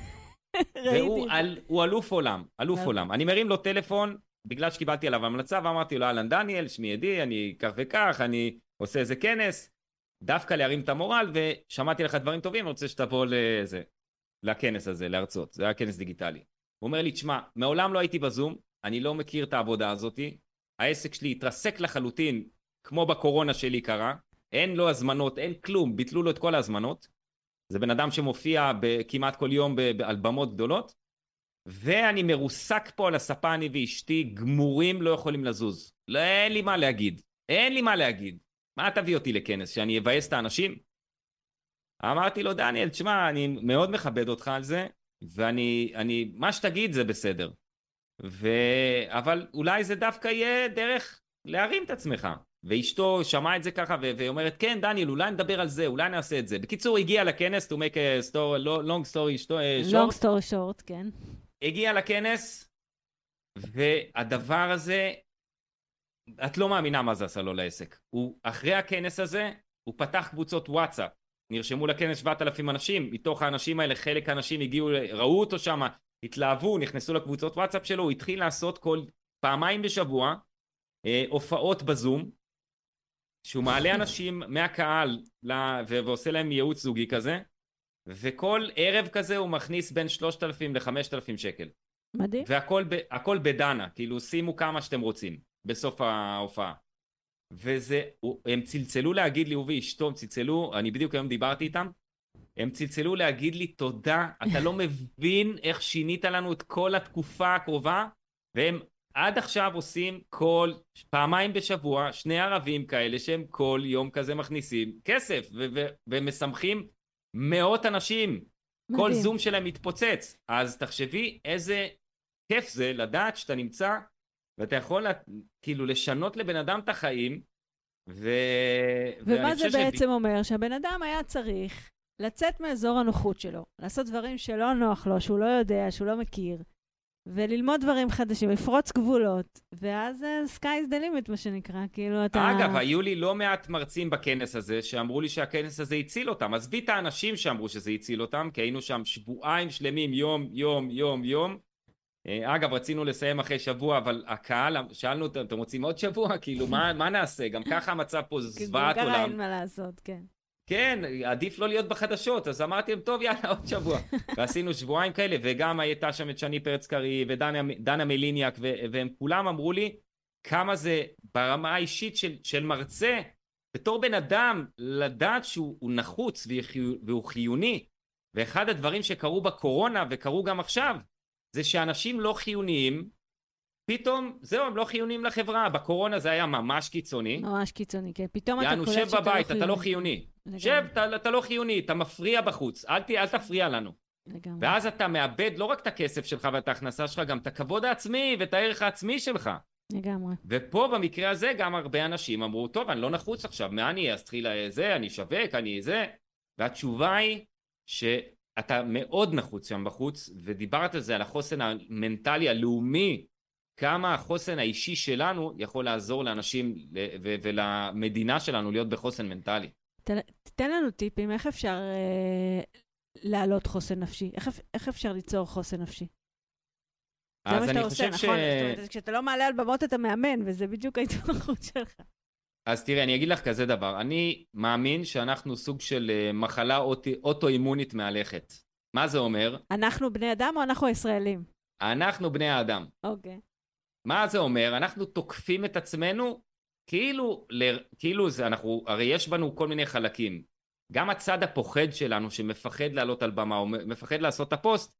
והוא אל, אלוף עולם, אלוף yeah. עולם. אני מרים לו טלפון, בגלל שקיבלתי עליו המלצה, ואמרתי לו, אהלן דניאל, שמי ידי, אני כך וכך, אני עושה איזה כנס, דווקא להרים את המורל, ושמעתי לך דברים טובים, אני רוצה שתבוא לזה. לכנס הזה, להרצות, זה היה כנס דיגיטלי. הוא אומר לי, תשמע, מעולם לא הייתי בזום, אני לא מכיר את העבודה הזאתי, העסק שלי התרסק לחלוטין, כמו בקורונה שלי קרה, אין לו הזמנות, אין כלום, ביטלו לו את כל ההזמנות. זה בן אדם שמופיע כמעט כל יום על במות גדולות, ואני מרוסק פה על הספה, אני ואשתי, גמורים לא יכולים לזוז. לא, אין לי מה להגיד. אין לי מה להגיד. מה תביא אותי לכנס, שאני אבאס את האנשים? אמרתי לו, דניאל, תשמע, אני מאוד מכבד אותך על זה, ואני, אני, מה שתגיד זה בסדר. ו... אבל אולי זה דווקא יהיה דרך להרים את עצמך. ואשתו שמעה את זה ככה, והיא אומרת, כן, דניאל, אולי נדבר על זה, אולי נעשה את זה. בקיצור, הגיע לכנס, to make a story, long story short. long story short, כן. הגיע לכנס, והדבר הזה, את לא מאמינה מה זה עשה לו לעסק. הוא, אחרי הכנס הזה, הוא פתח קבוצות וואטסאפ. נרשמו לכנס 7,000 אנשים, מתוך האנשים האלה חלק האנשים הגיעו, ראו אותו שם, התלהבו, נכנסו לקבוצות וואטסאפ שלו, הוא התחיל לעשות כל פעמיים בשבוע אה, הופעות בזום, שהוא מעלה אנשים מהקהל לה, ועושה להם ייעוץ זוגי כזה, וכל ערב כזה הוא מכניס בין 3,000 ל-5,000 שקל. מדהים. והכל בדנה, כאילו שימו כמה שאתם רוצים בסוף ההופעה. וזה, הם צלצלו להגיד לי, הוא ואשתו, הם צלצלו, אני בדיוק היום דיברתי איתם, הם צלצלו להגיד לי תודה, אתה לא מבין איך שינית לנו את כל התקופה הקרובה, והם עד עכשיו עושים כל, פעמיים בשבוע, שני ערבים כאלה שהם כל יום כזה מכניסים כסף, ומשמחים מאות אנשים. מדהים. כל זום שלהם מתפוצץ. אז תחשבי איזה כיף זה לדעת שאתה נמצא ואתה יכול כאילו לשנות לבן אדם את החיים, ו... ומה זה בעצם ש... אומר? שהבן אדם היה צריך לצאת מאזור הנוחות שלו, לעשות דברים שלא נוח לו, שהוא לא יודע, שהוא לא מכיר, וללמוד דברים חדשים, לפרוץ גבולות, ואז uh, sky is the limit, מה שנקרא, כאילו אתה... אגב, היו לי לא מעט מרצים בכנס הזה, שאמרו לי שהכנס הזה הציל אותם. עזבי את האנשים שאמרו שזה הציל אותם, כי היינו שם שבועיים שלמים, יום, יום, יום, יום, אה, אגב, רצינו לסיים אחרי שבוע, אבל הקהל, שאלנו אותם, אתם רוצים עוד שבוע? כאילו, מה, מה נעשה? גם ככה המצב פה זוועת עולם. גם אין מה לעשות, כן. כן, עדיף לא להיות בחדשות, אז אמרתי להם, טוב, יאללה, עוד שבוע. ועשינו שבועיים כאלה, וגם הייתה שם את שני פרץ קרי ודנה מליניאק, והם כולם אמרו לי כמה זה ברמה האישית של, של מרצה, בתור בן אדם, לדעת שהוא נחוץ והוא חיוני. ואחד הדברים שקרו בקורונה, וקרו גם עכשיו, זה שאנשים לא חיוניים, פתאום, זהו, הם לא חיוניים לחברה. בקורונה זה היה ממש קיצוני. ממש קיצוני, כן. פתאום אתה קולט שאתה לא חיוני. יענו, שב בבית, אתה לא חיוני. לגמרי. שב, אתה, אתה לא חיוני, אתה מפריע בחוץ. אל, ת, אל תפריע לנו. לגמרי. ואז אתה מאבד לא רק את הכסף שלך ואת ההכנסה שלך, גם את הכבוד העצמי ואת הערך העצמי שלך. לגמרי. ופה במקרה הזה גם הרבה אנשים אמרו, טוב, אני לא נחוץ עכשיו, מה אני? אז תחילה זה, אני אשווק, אני זה. והתשובה היא שאתה מאוד נחוץ שם בחוץ, ודיברת על זה, על החוסן המנטלי הלאומי, כמה החוסן האישי שלנו יכול לעזור לאנשים ולמדינה שלנו להיות בחוסן מנטלי. תן לנו טיפים, איך אפשר אה, להעלות חוסן נפשי? איך, איך אפשר ליצור חוסן נפשי? זה מה שאתה עושה, נכון? ש... זאת אומרת, כשאתה לא מעלה על במות אתה מאמן, וזה בדיוק ההתמחות שלך. אז תראה, אני אגיד לך כזה דבר, אני מאמין שאנחנו סוג של אה, מחלה אוטואימונית מהלכת. מה זה אומר? אנחנו בני אדם או אנחנו הישראלים? אנחנו בני האדם. אוקיי. Okay. מה זה אומר? אנחנו תוקפים את עצמנו כאילו, כאילו זה, אנחנו, הרי יש בנו כל מיני חלקים. גם הצד הפוחד שלנו, שמפחד לעלות על במה, או מפחד לעשות את הפוסט,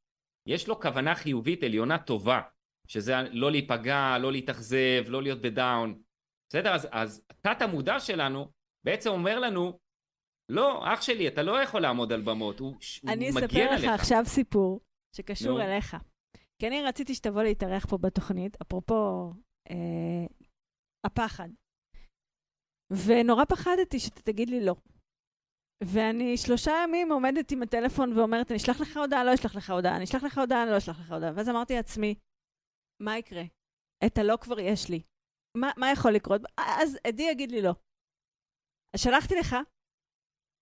יש לו כוונה חיובית עליונה טובה, שזה לא להיפגע, לא להתאכזב, לא להיות בדאון. בסדר? אז, אז תת המודע שלנו בעצם אומר לנו, לא, אח שלי, אתה לא יכול לעמוד על במות, הוא, הוא מגן עליך. אני אספר לך עכשיו סיפור שקשור no. אליך. כי אני רציתי שתבוא להתארח פה בתוכנית, אפרופו אה, הפחד. ונורא פחדתי שאתה תגיד לי לא. ואני שלושה ימים עומדת עם הטלפון ואומרת, אני אשלח לך הודעה, לא אשלח לך הודעה, אני אשלח לך הודעה, אני לא אשלח לך הודעה. ואז אמרתי לעצמי, מה יקרה? את הלא כבר יש לי. מה, מה יכול לקרות? אז עדי יגיד לי לא. אז שלחתי לך,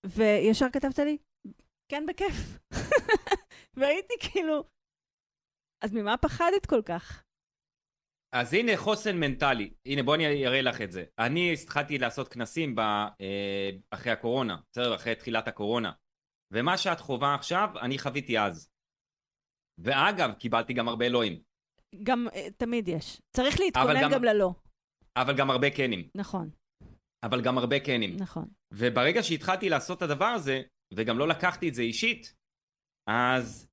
וישר כתבת לי, כן, בכיף. והייתי כאילו, אז ממה פחדת כל כך? אז הנה חוסן מנטלי, הנה בוא אני אראה לך את זה. אני התחלתי לעשות כנסים ב, אה, אחרי הקורונה, בסדר? אחרי תחילת הקורונה. ומה שאת חווה עכשיו, אני חוויתי אז. ואגב, קיבלתי גם הרבה אלוהים. גם, אה, תמיד יש. צריך להתכונן גם, גם ללא. אבל גם הרבה כנים. נכון. אבל גם הרבה כנים. נכון. וברגע שהתחלתי לעשות את הדבר הזה, וגם לא לקחתי את זה אישית, אז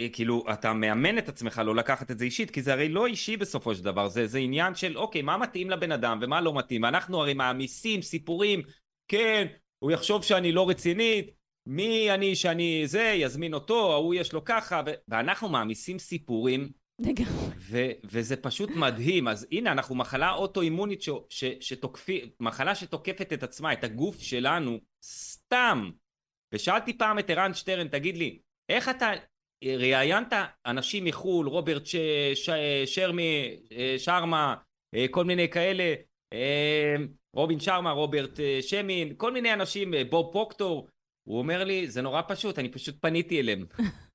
אה, כאילו אתה מאמן את עצמך לא לקחת את זה אישית כי זה הרי לא אישי בסופו של דבר זה, זה עניין של אוקיי מה מתאים לבן אדם ומה לא מתאים אנחנו הרי מעמיסים סיפורים כן הוא יחשוב שאני לא רצינית מי אני שאני זה יזמין אותו ההוא יש לו ככה ו- ואנחנו מעמיסים סיפורים וזה פשוט מדהים. אז הנה אנחנו מחלה אוטואימונית ש- ש- שתוקפי מחלה שתוקפת את עצמה את הגוף שלנו סתם. ושאלתי פעם את ערן שטרן תגיד לי איך אתה ראיינת אנשים מחו"ל, רוברט ש... ש... שרמי, אה, שרמה, אה, כל מיני כאלה, אה, רובין שרמה, רוברט שמין, כל מיני אנשים, בוב פוקטור, הוא אומר לי, זה נורא פשוט, אני פשוט פניתי אליהם.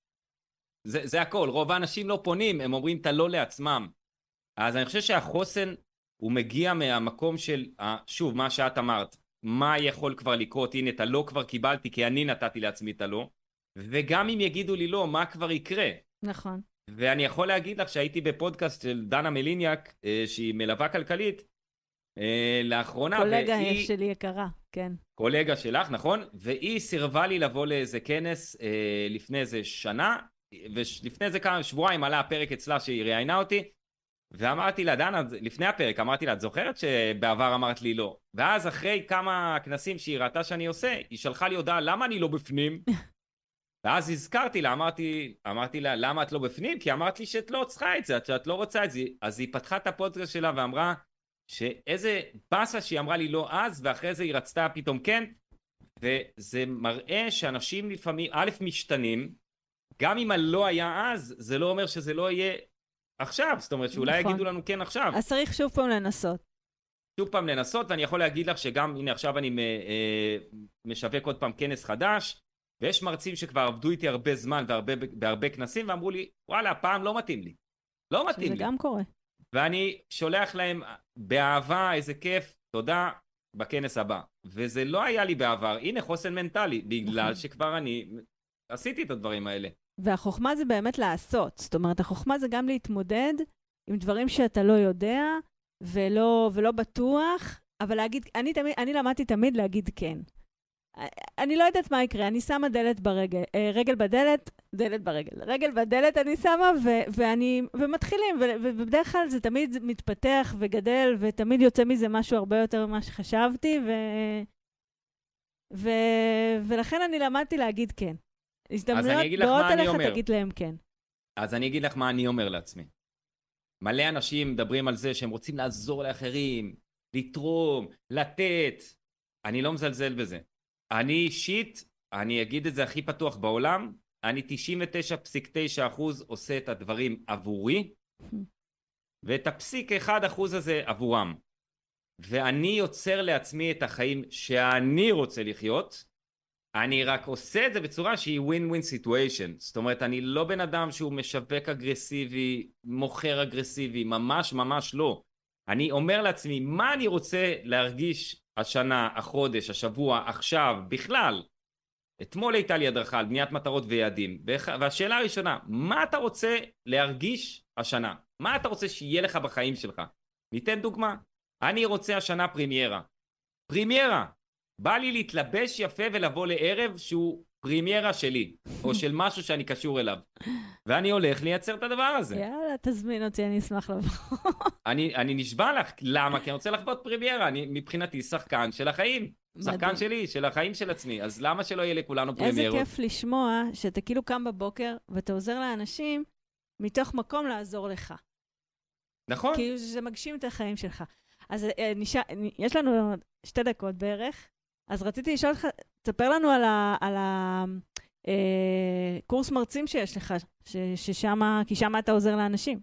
זה, זה הכל, רוב האנשים לא פונים, הם אומרים את הלא לעצמם. אז אני חושב שהחוסן הוא מגיע מהמקום של, שוב, מה שאת אמרת, מה יכול כבר לקרות, הנה את הלא כבר קיבלתי כי אני נתתי לעצמי את הלא. וגם אם יגידו לי לא, מה כבר יקרה? נכון. ואני יכול להגיד לך שהייתי בפודקאסט של דנה מליניאק, אה, שהיא מלווה כלכלית, אה, לאחרונה, קולגה והיא... שלי יקרה, כן. קולגה שלך, נכון? והיא סירבה לי לבוא לאיזה כנס אה, לפני איזה שנה, ולפני איזה כמה שבועיים עלה הפרק אצלה שהיא ראיינה אותי, ואמרתי לה, דנה, לפני הפרק, אמרתי לה, את זוכרת שבעבר אמרת לי לא? ואז אחרי כמה כנסים שהיא ראתה שאני עושה, היא שלחה לי הודעה, למה אני לא בפנים? ואז הזכרתי לה, אמרתי, אמרתי לה, למה את לא בפנים? כי אמרת לי שאת לא צריכה את זה, שאת לא רוצה את זה. אז היא פתחה את הפודקאסט שלה ואמרה שאיזה באסה שהיא אמרה לי לא אז, ואחרי זה היא רצתה פתאום כן. וזה מראה שאנשים לפעמים, א', משתנים, גם אם הלא היה אז, זה לא אומר שזה לא יהיה עכשיו. זאת אומרת, שאולי נכון. יגידו לנו כן עכשיו. אז צריך שוב פעם לנסות. שוב פעם לנסות, ואני יכול להגיד לך שגם, הנה עכשיו אני אה, משווק עוד פעם כנס חדש. ויש מרצים שכבר עבדו איתי הרבה זמן והרבה, בהרבה כנסים ואמרו לי, וואלה, הפעם לא מתאים לי. לא מתאים לי. זה גם קורה. ואני שולח להם באהבה, איזה כיף, תודה, בכנס הבא. וזה לא היה לי בעבר. הנה חוסן מנטלי, בגלל נכון. שכבר אני עשיתי את הדברים האלה. והחוכמה זה באמת לעשות. זאת אומרת, החוכמה זה גם להתמודד עם דברים שאתה לא יודע ולא, ולא בטוח, אבל להגיד, אני, תמיד, אני למדתי תמיד להגיד כן. אני לא יודעת מה יקרה, אני שמה דלת ברגל, אה, רגל בדלת, דלת ברגל. רגל בדלת אני שמה, ו- ואני, ומתחילים, ו- ובדרך כלל זה תמיד מתפתח וגדל, ותמיד יוצא מזה משהו הרבה יותר ממה שחשבתי, ו- ו- ולכן אני למדתי להגיד כן. הזדמנויות באות אליך, תגיד להם כן. אז אני אגיד לך מה אני אומר לעצמי. מלא אנשים מדברים על זה שהם רוצים לעזור לאחרים, לתרום, לתת. אני לא מזלזל בזה. אני אישית, אני אגיד את זה הכי פתוח בעולם, אני 99.9% עושה את הדברים עבורי, ואת הפסיק 1% הזה עבורם. ואני יוצר לעצמי את החיים שאני רוצה לחיות, אני רק עושה את זה בצורה שהיא win win situation. זאת אומרת, אני לא בן אדם שהוא משווק אגרסיבי, מוכר אגרסיבי, ממש ממש לא. אני אומר לעצמי, מה אני רוצה להרגיש השנה, החודש, השבוע, עכשיו, בכלל? אתמול הייתה לי הדרכה על בניית מטרות ויעדים, והשאלה הראשונה, מה אתה רוצה להרגיש השנה? מה אתה רוצה שיהיה לך בחיים שלך? ניתן דוגמה. אני רוצה השנה פרימיירה. פרימיירה! בא לי להתלבש יפה ולבוא לערב שהוא פרימיירה שלי, או של משהו שאני קשור אליו. ואני הולך לייצר את הדבר הזה. יאללה, תזמין אותי, אני אשמח לבוא. אני, אני נשבע לך, למה? כי אני רוצה לחוות פרימיירה, אני מבחינתי שחקן של החיים. שחקן שלי, של החיים של עצמי, אז למה שלא יהיה לכולנו פרימיירות? איזה כיף לשמוע שאתה כאילו קם בבוקר ואתה עוזר לאנשים מתוך מקום לעזור לך. נכון. כאילו שזה מגשים את החיים שלך. אז אה, נשאר, יש לנו שתי דקות בערך, אז רציתי לשאול אותך, תספר לנו על, ה, על הקורס אה, מרצים שיש לך, ששם, כי שם אתה עוזר לאנשים.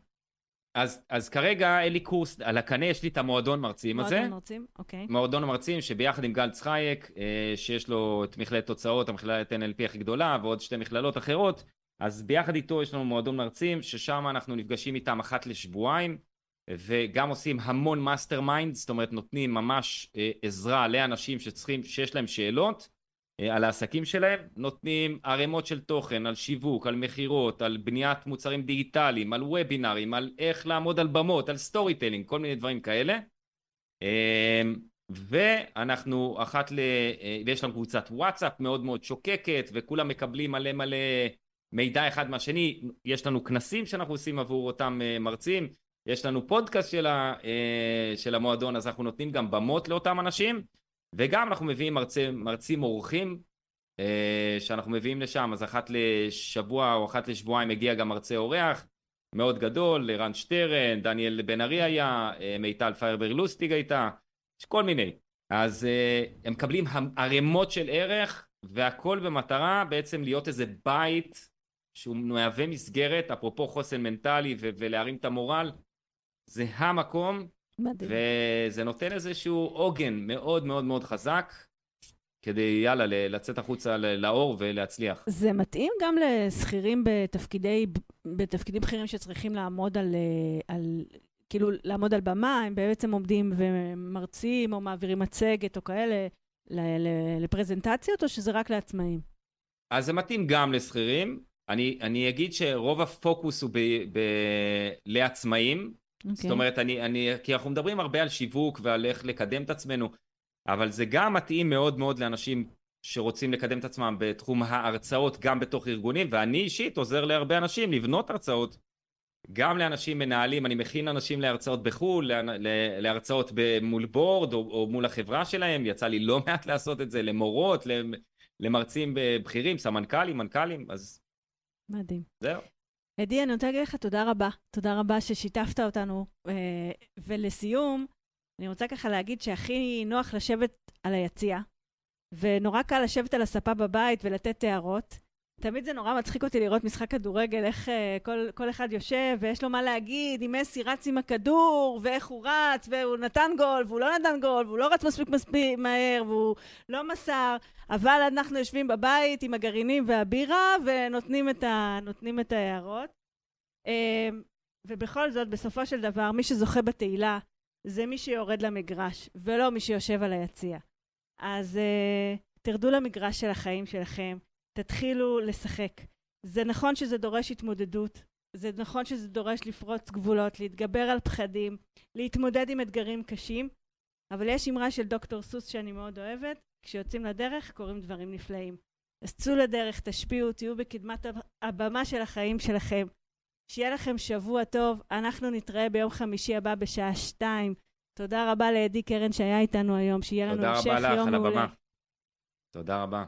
אז, אז כרגע אין לי קורס, על הקנה יש לי את המועדון מרצים מועדון הזה. מועדון מרצים, אוקיי. מועדון המרצים שביחד עם גל צחייק, אה, שיש לו את מכללת תוצאות, המכללת NLP הכי גדולה, ועוד שתי מכללות אחרות, אז ביחד איתו יש לנו מועדון מרצים, ששם אנחנו נפגשים איתם אחת לשבועיים, וגם עושים המון mastermind, זאת אומרת נותנים ממש אה, עזרה לאנשים שצריכים, שיש להם שאלות אה, על העסקים שלהם, נותנים ערימות של תוכן על שיווק, על מכירות, על בניית מוצרים דיגיטליים, על וובינארים, על איך לעמוד על במות, על storytelling, כל מיני דברים כאלה. אה, ואנחנו אחת ל... אה, ויש לנו קבוצת וואטסאפ מאוד מאוד שוקקת, וכולם מקבלים מלא מלא מידע אחד מהשני, יש לנו כנסים שאנחנו עושים עבור אותם מרצים, יש לנו פודקאסט של, ה, אה, של המועדון, אז אנחנו נותנים גם במות לאותם אנשים, וגם אנחנו מביאים מרצי, מרצים אורחים אה, שאנחנו מביאים לשם, אז אחת לשבוע או אחת לשבועיים מגיע גם מרצה אורח מאוד גדול, רן שטרן, דניאל בן ארי היה, אה, מיטל פיירבר לוסטיג הייתה, יש כל מיני. אז הם מקבלים ערימות של ערך, והכל במטרה בעצם להיות איזה בית שהוא מהווה מסגרת, אפרופו חוסן מנטלי ולהרים את המורל, זה המקום, מדהים. וזה נותן איזשהו עוגן מאוד מאוד מאוד חזק, כדי יאללה לצאת החוצה לאור ולהצליח. זה מתאים גם לשכירים בתפקידי, בתפקידים בכירים שצריכים לעמוד על, על, כאילו לעמוד על במה, הם בעצם עומדים ומרצים או מעבירים מצגת או כאלה לפרזנטציות, או שזה רק לעצמאים? אז זה מתאים גם לשכירים. אני, אני אגיד שרוב הפוקוס הוא ב, ב, לעצמאים, Okay. זאת אוקיי. אומרת, אני, אני, כי אנחנו מדברים הרבה על שיווק ועל איך לקדם את עצמנו, אבל זה גם מתאים מאוד מאוד לאנשים שרוצים לקדם את עצמם בתחום ההרצאות גם בתוך ארגונים, ואני אישית עוזר להרבה אנשים לבנות הרצאות, גם לאנשים מנהלים, אני מכין אנשים להרצאות בחו"ל, להרצאות מול בורד או, או מול החברה שלהם, יצא לי לא מעט לעשות את זה, למורות, למרצים בכירים, סמנכ"לים, מנכ"לים, אז... מדהים. זהו. אדי, אני רוצה להגיד לך תודה רבה. תודה רבה ששיתפת אותנו. אה, ולסיום, אני רוצה ככה להגיד שהכי נוח לשבת על היציע, ונורא קל לשבת על הספה בבית ולתת הערות. תמיד זה נורא מצחיק אותי לראות משחק כדורגל, איך uh, כל, כל אחד יושב ויש לו מה להגיד, אם מסי רץ עם הכדור, ואיך הוא רץ, והוא נתן גול, והוא לא נתן גול, והוא לא רץ מספיק מספיק מהר, והוא לא מסר, אבל אנחנו יושבים בבית עם הגרעינים והבירה, ונותנים את, ה, את ההערות. Uh, ובכל זאת, בסופו של דבר, מי שזוכה בתהילה זה מי שיורד למגרש, ולא מי שיושב על היציע. אז uh, תרדו למגרש של החיים שלכם. תתחילו לשחק. זה נכון שזה דורש התמודדות, זה נכון שזה דורש לפרוץ גבולות, להתגבר על פחדים, להתמודד עם אתגרים קשים, אבל יש אמרה של דוקטור סוס שאני מאוד אוהבת, כשיוצאים לדרך קורים דברים נפלאים. אז צאו לדרך, תשפיעו, תהיו בקדמת הבמה של החיים שלכם. שיהיה לכם שבוע טוב, אנחנו נתראה ביום חמישי הבא בשעה שתיים. תודה רבה לאדי קרן שהיה איתנו היום, שיהיה לנו המשך יום מעולה. תודה רבה לך על הבמה. תודה רבה.